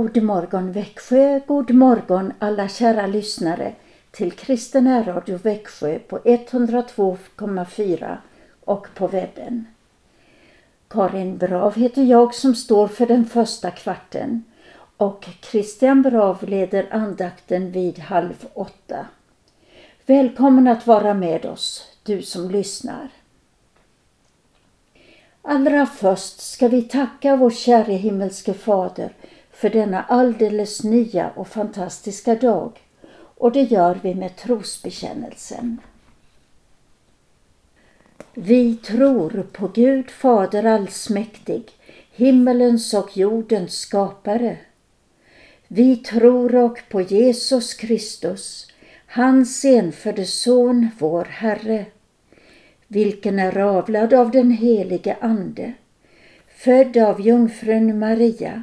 God morgon Växjö, god morgon alla kära lyssnare till Kristen Radio Växjö på 102,4 och på webben. Karin Brav heter jag som står för den första kvarten och Christian Brav leder andakten vid halv åtta. Välkommen att vara med oss, du som lyssnar. Allra först ska vi tacka vår käre himmelske Fader för denna alldeles nya och fantastiska dag och det gör vi med trosbekännelsen. Vi tror på Gud Fader allsmäktig, himmelens och jordens skapare. Vi tror och på Jesus Kristus, hans enfödde Son, vår Herre, vilken är avlad av den helige Ande, född av jungfrun Maria,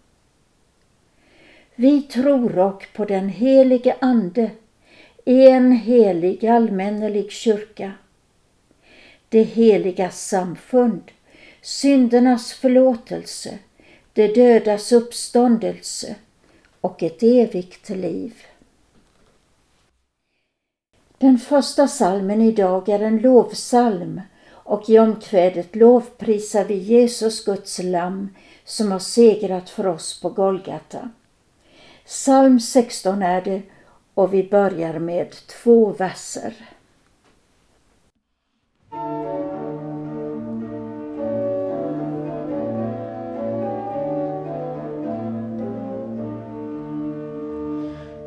Vi tror och på den helige Ande, en helig allmännelig kyrka, det heliga samfund, syndernas förlåtelse, de dödas uppståndelse och ett evigt liv. Den första salmen idag är en lovsalm och i omkvädet lovprisar vi Jesus, Guds lamm, som har segrat för oss på Golgata. Psalm 16 är det och vi börjar med två verser.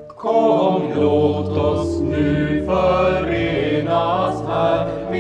Kom, låt oss nu förenas här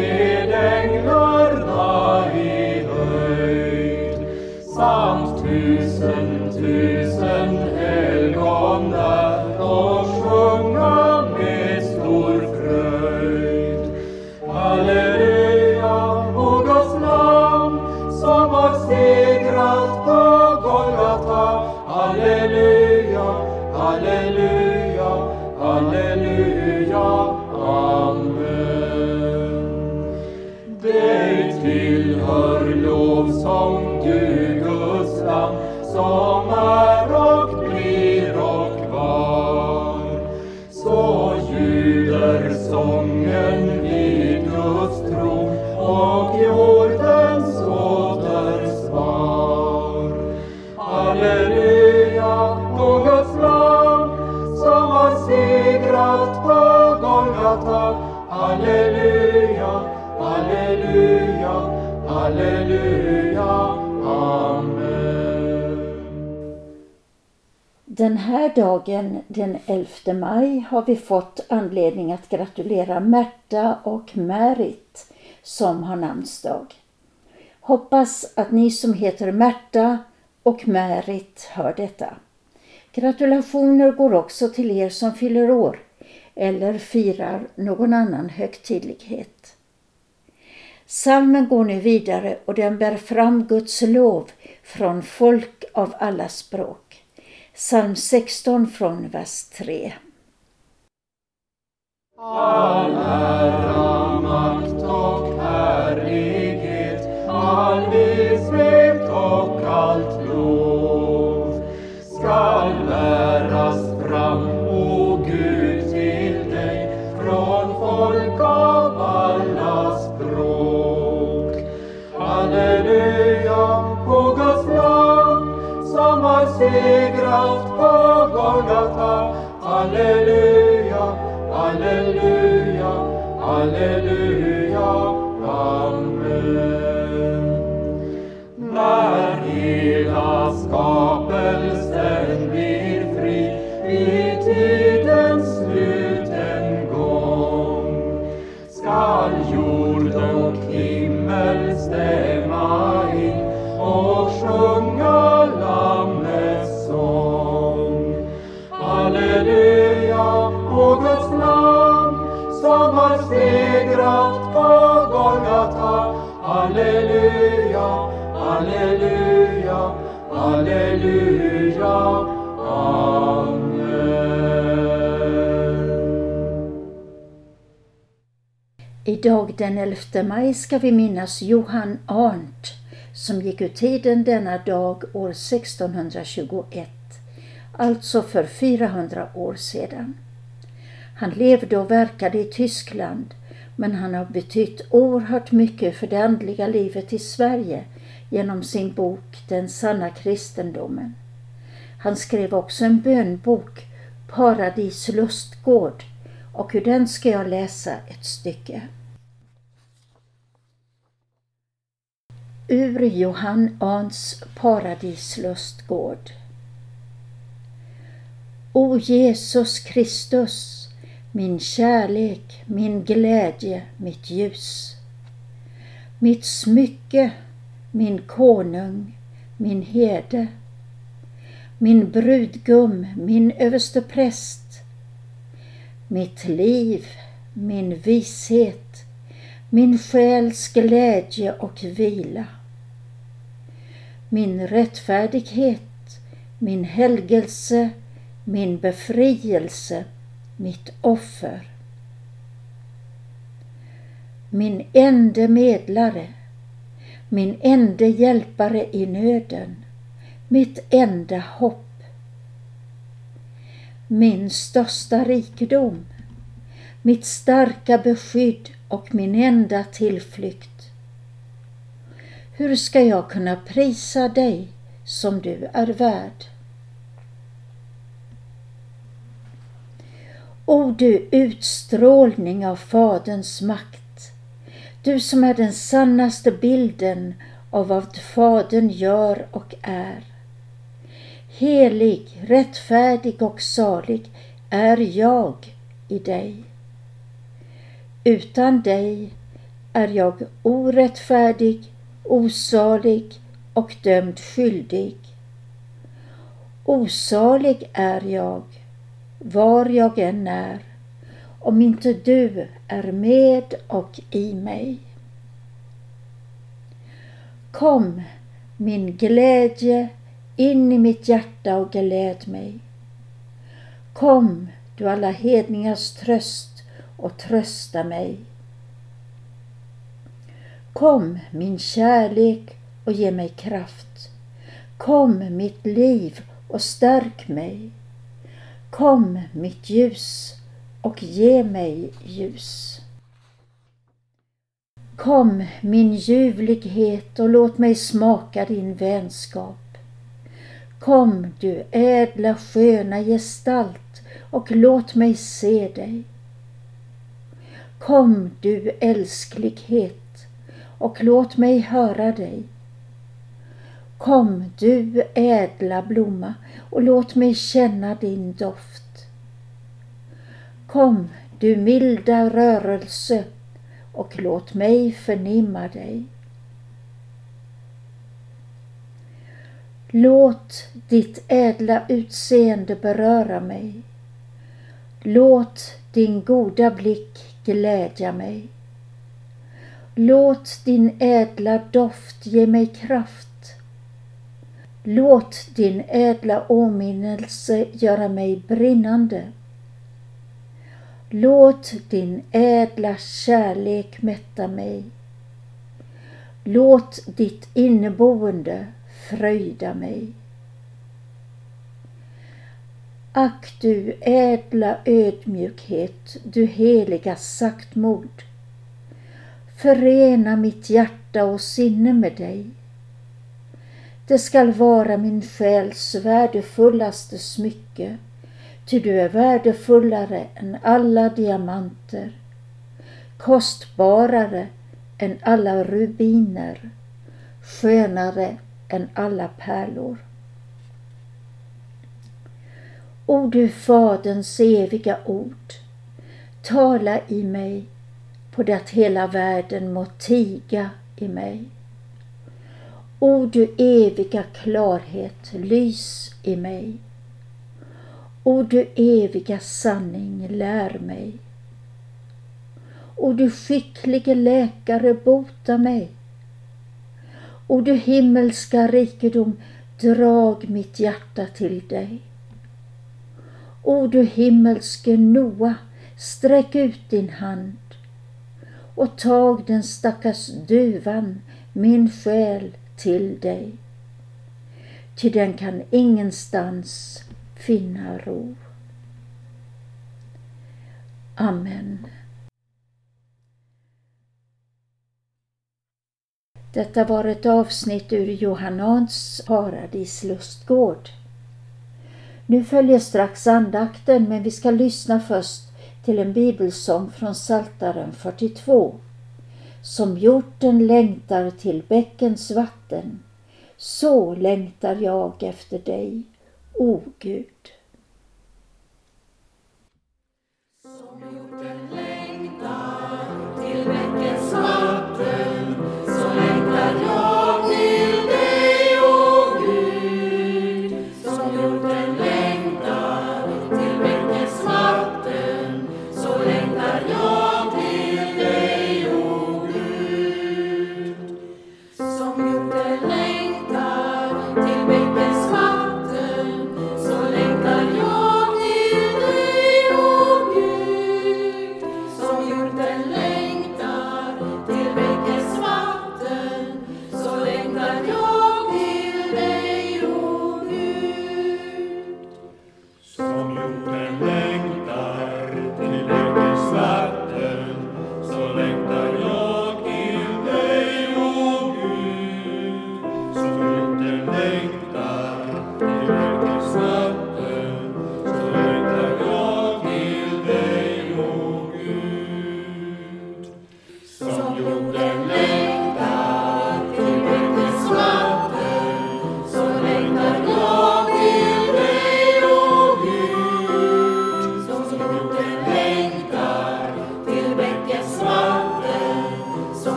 segrat på Golgata. Halleluja, halleluja, halleluja, amen. Den här dagen, den 11 maj, har vi fått anledning att gratulera Märta och Märit som har namnsdag. Hoppas att ni som heter Märta och Märit hör detta. Gratulationer går också till er som fyller år eller firar någon annan högtidlighet. Salmen går nu vidare och den bär fram Guds lov från folk av alla språk. Psalm 16 från vers 3. All ära, makt och härlighet, all vishet och allt halleluja, halleluja. Amen. Idag den 11 maj ska vi minnas Johan Arndt som gick ur tiden denna dag år 1621, alltså för 400 år sedan. Han levde och verkade i Tyskland men han har betytt oerhört mycket för det andliga livet i Sverige genom sin bok Den sanna kristendomen. Han skrev också en bönbok, Paradis lustgård, och ur den ska jag läsa ett stycke. Ur Johann Ahns Paradislustgård. O Jesus Kristus, min kärlek, min glädje, mitt ljus. Mitt smycke, min konung, min herde. Min brudgum, min överstepräst. Mitt liv, min vishet, min själs glädje och vila. Min rättfärdighet, min helgelse, min befrielse, mitt offer. Min ende medlare, min ende hjälpare i nöden, mitt enda hopp. Min största rikedom, mitt starka beskydd och min enda tillflykt. Hur ska jag kunna prisa dig som du är värd? O du utstrålning av Faderns makt, du som är den sannaste bilden av vad Fadern gör och är. Helig, rättfärdig och salig är jag i dig. Utan dig är jag orättfärdig, osalig och dömd skyldig. Osalig är jag, var jag än är, om inte du är med och i mig. Kom, min glädje, in i mitt hjärta och gläd mig. Kom, du alla hedningars tröst, och trösta mig. Kom, min kärlek, och ge mig kraft. Kom, mitt liv, och stärk mig. Kom, mitt ljus, och ge mig ljus. Kom, min ljuvlighet, och låt mig smaka din vänskap. Kom, du ädla sköna gestalt, och låt mig se dig. Kom du älsklighet och låt mig höra dig. Kom du ädla blomma och låt mig känna din doft. Kom du milda rörelse och låt mig förnimma dig. Låt ditt ädla utseende beröra mig. Låt din goda blick glädja mig. Låt din ädla doft ge mig kraft. Låt din ädla åminnelse göra mig brinnande. Låt din ädla kärlek mätta mig. Låt ditt inneboende fröjda mig. Ack du ädla ödmjukhet, du heliga saktmod. Förena mitt hjärta och sinne med dig. Det skall vara min själs värdefullaste smycke, ty du är värdefullare än alla diamanter, kostbarare än alla rubiner, skönare än alla pärlor. O du Faderns eviga ord, tala i mig på det att hela världen må tiga i mig. O du eviga klarhet, lys i mig. O du eviga sanning, lär mig. O du skicklige läkare, bota mig. O du himmelska rikedom, drag mitt hjärta till dig. O du himmelske Noa, sträck ut din hand och tag den stackars duvan, min själ, till dig. Ty den kan ingenstans finna ro. Amen. Detta var ett avsnitt ur Johannans paradislustgård. Nu följer strax andakten men vi ska lyssna först till en bibelsång från Saltaren 42. Som hjorten längtar till bäckens vatten, så längtar jag efter dig, o Gud.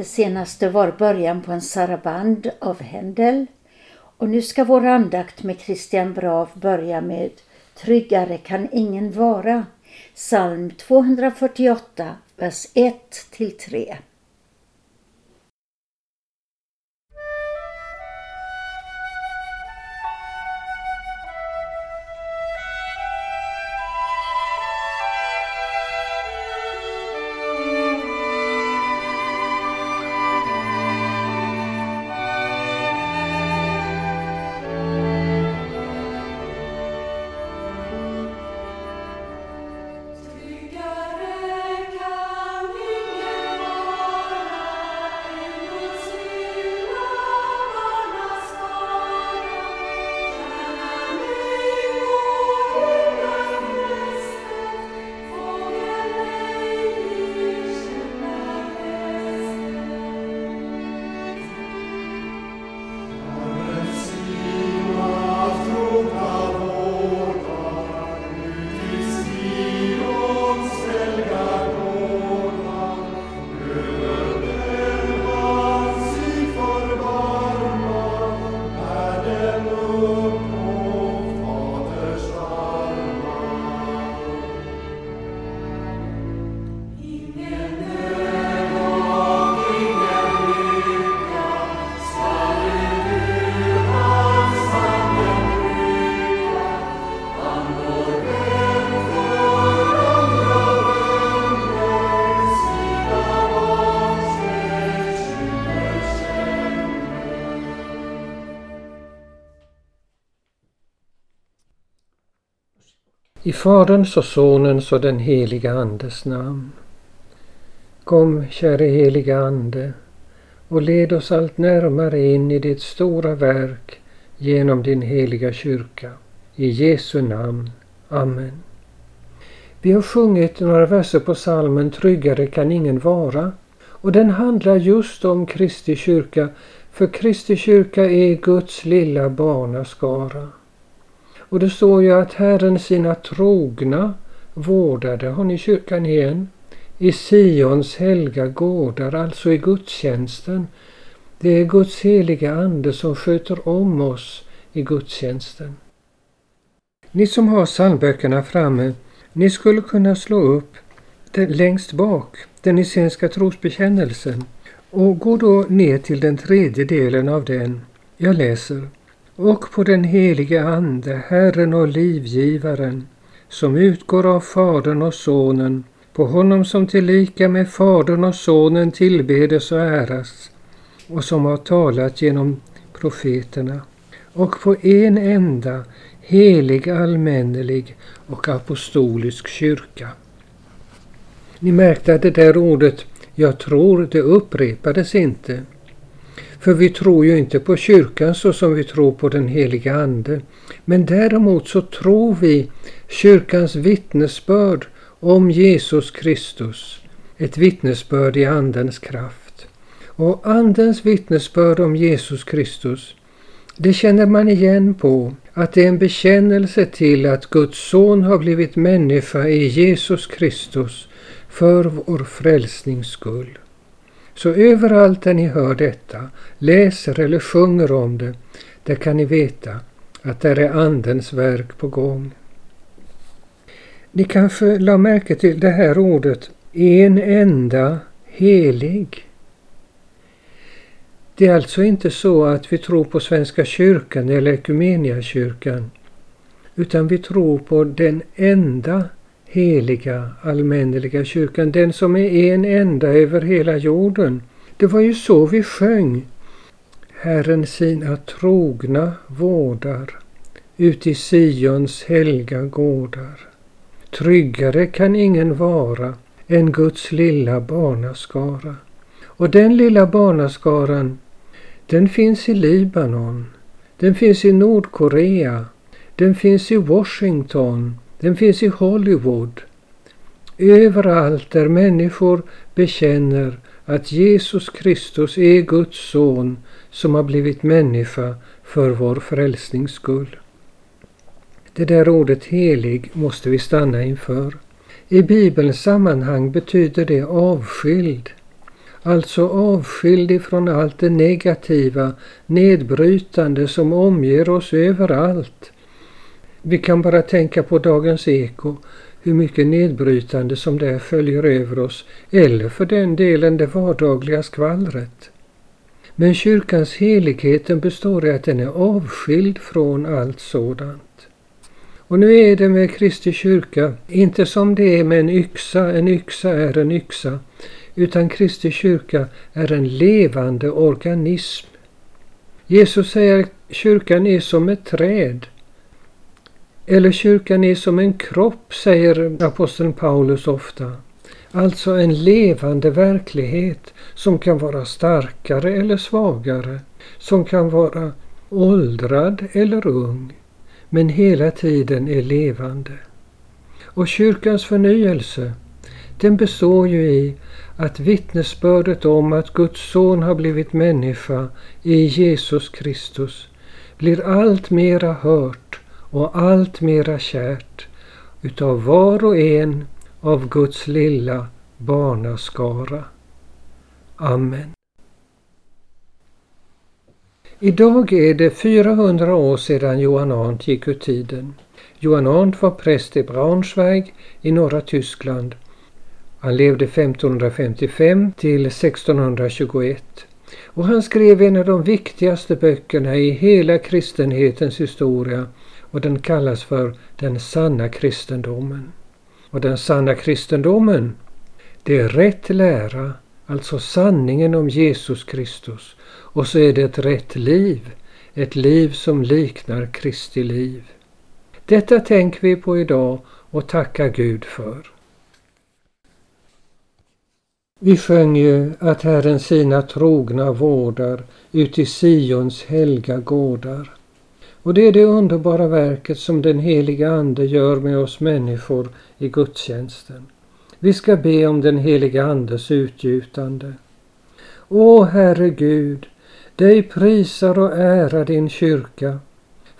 Det senaste var början på en saraband av Händel. Och nu ska vår andakt med Christian Brav börja med Tryggare kan ingen vara. Psalm 248, vers 1-3. Faderns och Sonens och den heliga Andes namn. Kom, käre heliga Ande, och led oss allt närmare in i ditt stora verk genom din heliga kyrka. I Jesu namn. Amen. Vi har sjungit några verser på salmen Tryggare kan ingen vara och den handlar just om Kristi kyrka, för Kristi kyrka är Guds lilla barnaskara. Och det står ju att Herren sina trogna vårdade, har ni kyrkan igen, i Sions helga gårdar, alltså i gudstjänsten. Det är Guds heliga Ande som sköter om oss i gudstjänsten. Ni som har psalmböckerna framme, ni skulle kunna slå upp den längst bak, den essenska trosbekännelsen, och gå då ner till den tredje delen av den. Jag läser. Och på den helige Ande, Herren och livgivaren, som utgår av Fadern och Sonen, på honom som tillika med Fadern och Sonen tillbedes och äras, och som har talat genom profeterna, och på en enda helig, allmännelig och apostolisk kyrka. Ni märkte att det där ordet ”jag tror” det upprepades inte. För vi tror ju inte på kyrkan så som vi tror på den heliga Ande. Men däremot så tror vi kyrkans vittnesbörd om Jesus Kristus. Ett vittnesbörd i Andens kraft. Och Andens vittnesbörd om Jesus Kristus, det känner man igen på att det är en bekännelse till att Guds son har blivit människa i Jesus Kristus för vår frälsnings skull. Så överallt där ni hör detta, läser eller sjunger om det, där kan ni veta att där är Andens verk på gång. Ni kanske la märke till det här ordet en enda helig. Det är alltså inte så att vi tror på Svenska kyrkan eller kyrkan, utan vi tror på den enda heliga allmänneliga kyrkan, den som är en enda över hela jorden. Det var ju så vi sjöng. Herren sina trogna vårdar ut i Sions helga gårdar. Tryggare kan ingen vara än Guds lilla barnaskara. Och den lilla barnaskaran, den finns i Libanon, den finns i Nordkorea, den finns i Washington, den finns i Hollywood. Överallt där människor bekänner att Jesus Kristus är Guds son som har blivit människa för vår frälsnings skull. Det där ordet helig måste vi stanna inför. I Bibelns sammanhang betyder det avskild. Alltså avskild ifrån allt det negativa, nedbrytande som omger oss överallt. Vi kan bara tänka på Dagens Eko, hur mycket nedbrytande som där följer över oss, eller för den delen det vardagliga skvallret. Men kyrkans heligheten består i att den är avskild från allt sådant. Och nu är det med Kristi kyrka inte som det är med en yxa, en yxa är en yxa, utan Kristi kyrka är en levande organism. Jesus säger att kyrkan är som ett träd. Eller kyrkan är som en kropp, säger aposteln Paulus ofta. Alltså en levande verklighet som kan vara starkare eller svagare, som kan vara åldrad eller ung men hela tiden är levande. Och kyrkans förnyelse, den består ju i att vittnesbördet om att Guds son har blivit människa i Jesus Kristus blir allt mera hört och allt mera kärt utav var och en av Guds lilla barnaskara. Amen. Idag är det 400 år sedan Johan Arndt gick ur tiden. Johan Arndt var präst i Braunschweig i norra Tyskland. Han levde 1555 till 1621 och han skrev en av de viktigaste böckerna i hela kristenhetens historia och den kallas för Den sanna kristendomen. Och den sanna kristendomen, det är rätt lära, alltså sanningen om Jesus Kristus och så är det ett rätt liv, ett liv som liknar Kristi liv. Detta tänker vi på idag och tackar Gud för. Vi sjöng ju att Herren sina trogna vårdar uti Sions helga gårdar. Och det är det underbara verket som den heliga Ande gör med oss människor i gudstjänsten. Vi ska be om den heliga Andes utgjutande. Å Herre Gud, dig prisar och ärar din kyrka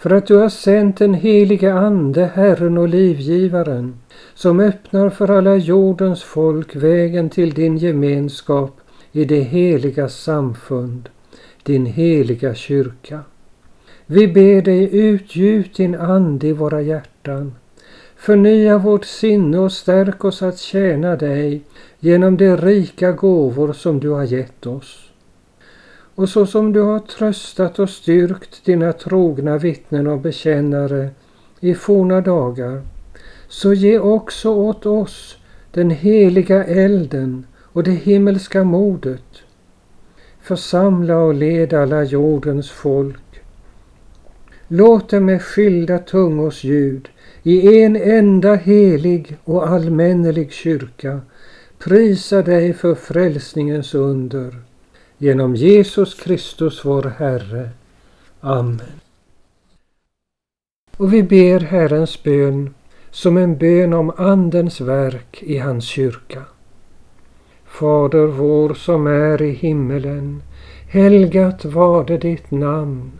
för att du har sänt den helige Ande, Herren och livgivaren, som öppnar för alla jordens folk vägen till din gemenskap i det heliga samfund, din heliga kyrka. Vi ber dig utgjut din ande i våra hjärtan. Förnya vårt sinne och stärk oss att tjäna dig genom de rika gåvor som du har gett oss. Och så som du har tröstat och styrkt dina trogna vittnen och bekännare i forna dagar, så ge också åt oss den heliga elden och det himmelska modet. Församla och led alla jordens folk Låt dem med skilda tungors ljud i en enda helig och allmännelig kyrka prisa dig för frälsningens under. Genom Jesus Kristus vår Herre. Amen. Och vi ber Herrens bön som en bön om Andens verk i hans kyrka. Fader vår som är i himmelen. Helgat varde ditt namn.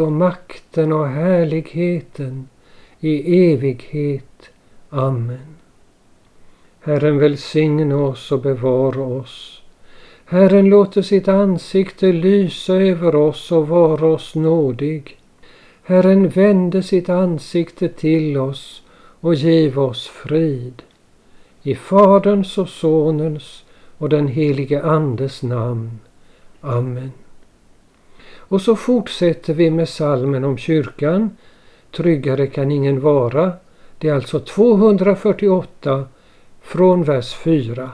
och makten och härligheten i evighet. Amen. Herren välsigne oss och bevara oss. Herren låter sitt ansikte lysa över oss och vara oss nådig. Herren vände sitt ansikte till oss och giv oss frid. I Faderns och Sonens och den helige Andes namn. Amen. Och så fortsätter vi med salmen om kyrkan. Tryggare kan ingen vara. Det är alltså 248 från vers 4.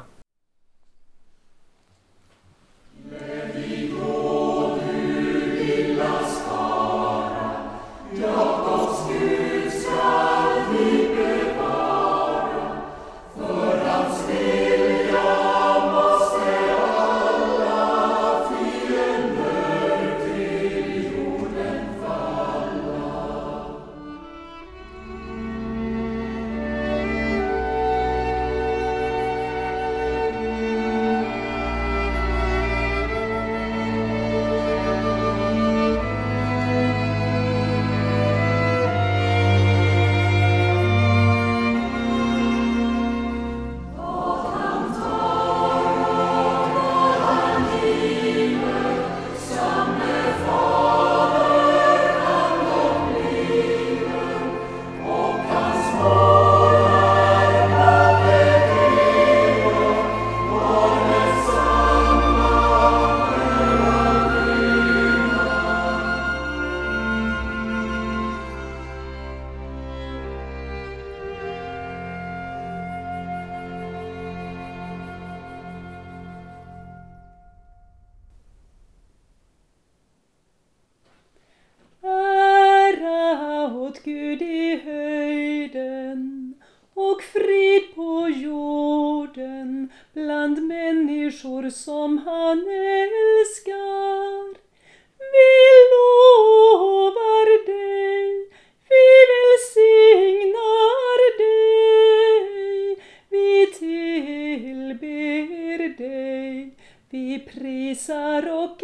grisar och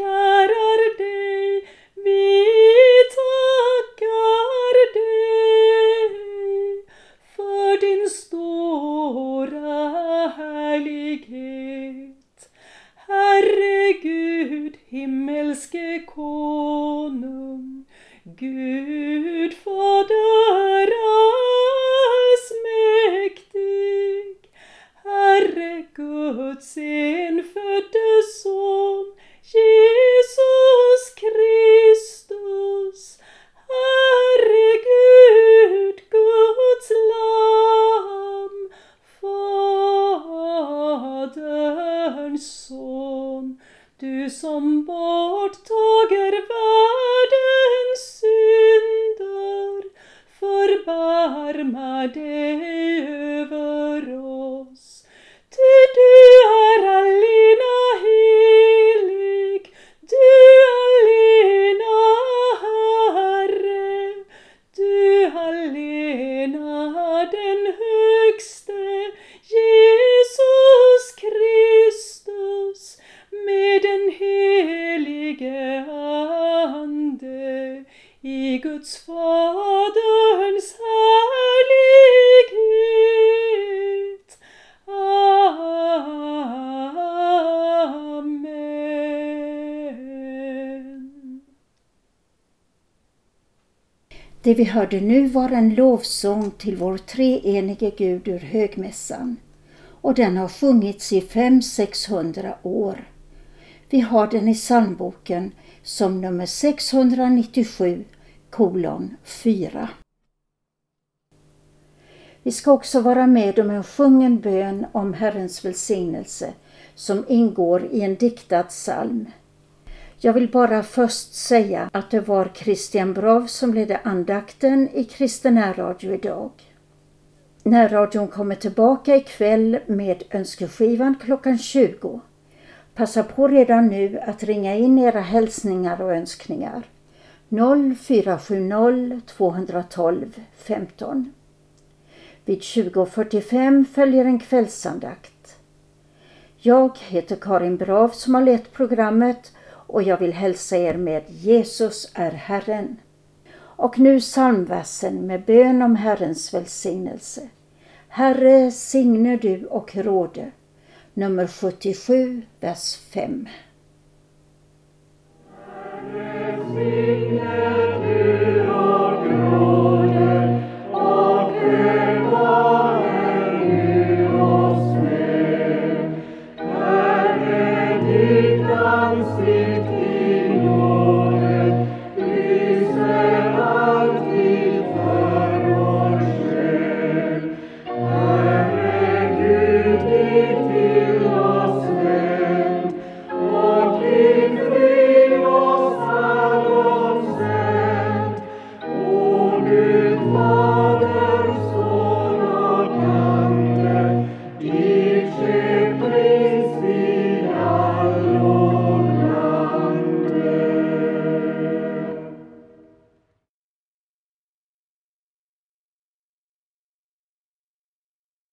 förbarma dig Det vi hörde nu var en lovsång till vår treenige Gud ur högmässan och den har sjungits i 500-600 år. Vi har den i psalmboken som nummer 697 kolon 4. Vi ska också vara med om en sjungen bön om Herrens välsignelse som ingår i en diktad psalm. Jag vill bara först säga att det var Christian Brav som ledde andakten i Kristen närradio idag. Närradion kommer tillbaka ikväll med önskeskivan klockan 20. Passa på redan nu att ringa in era hälsningar och önskningar. 0470 212 15. Vid 20.45 följer en kvällsandakt. Jag heter Karin Brav som har lett programmet och jag vill hälsa er med Jesus är Herren. Och nu psalmversen med bön om Herrens välsignelse. Herre, signe du och råde. Nummer 77, vers 5.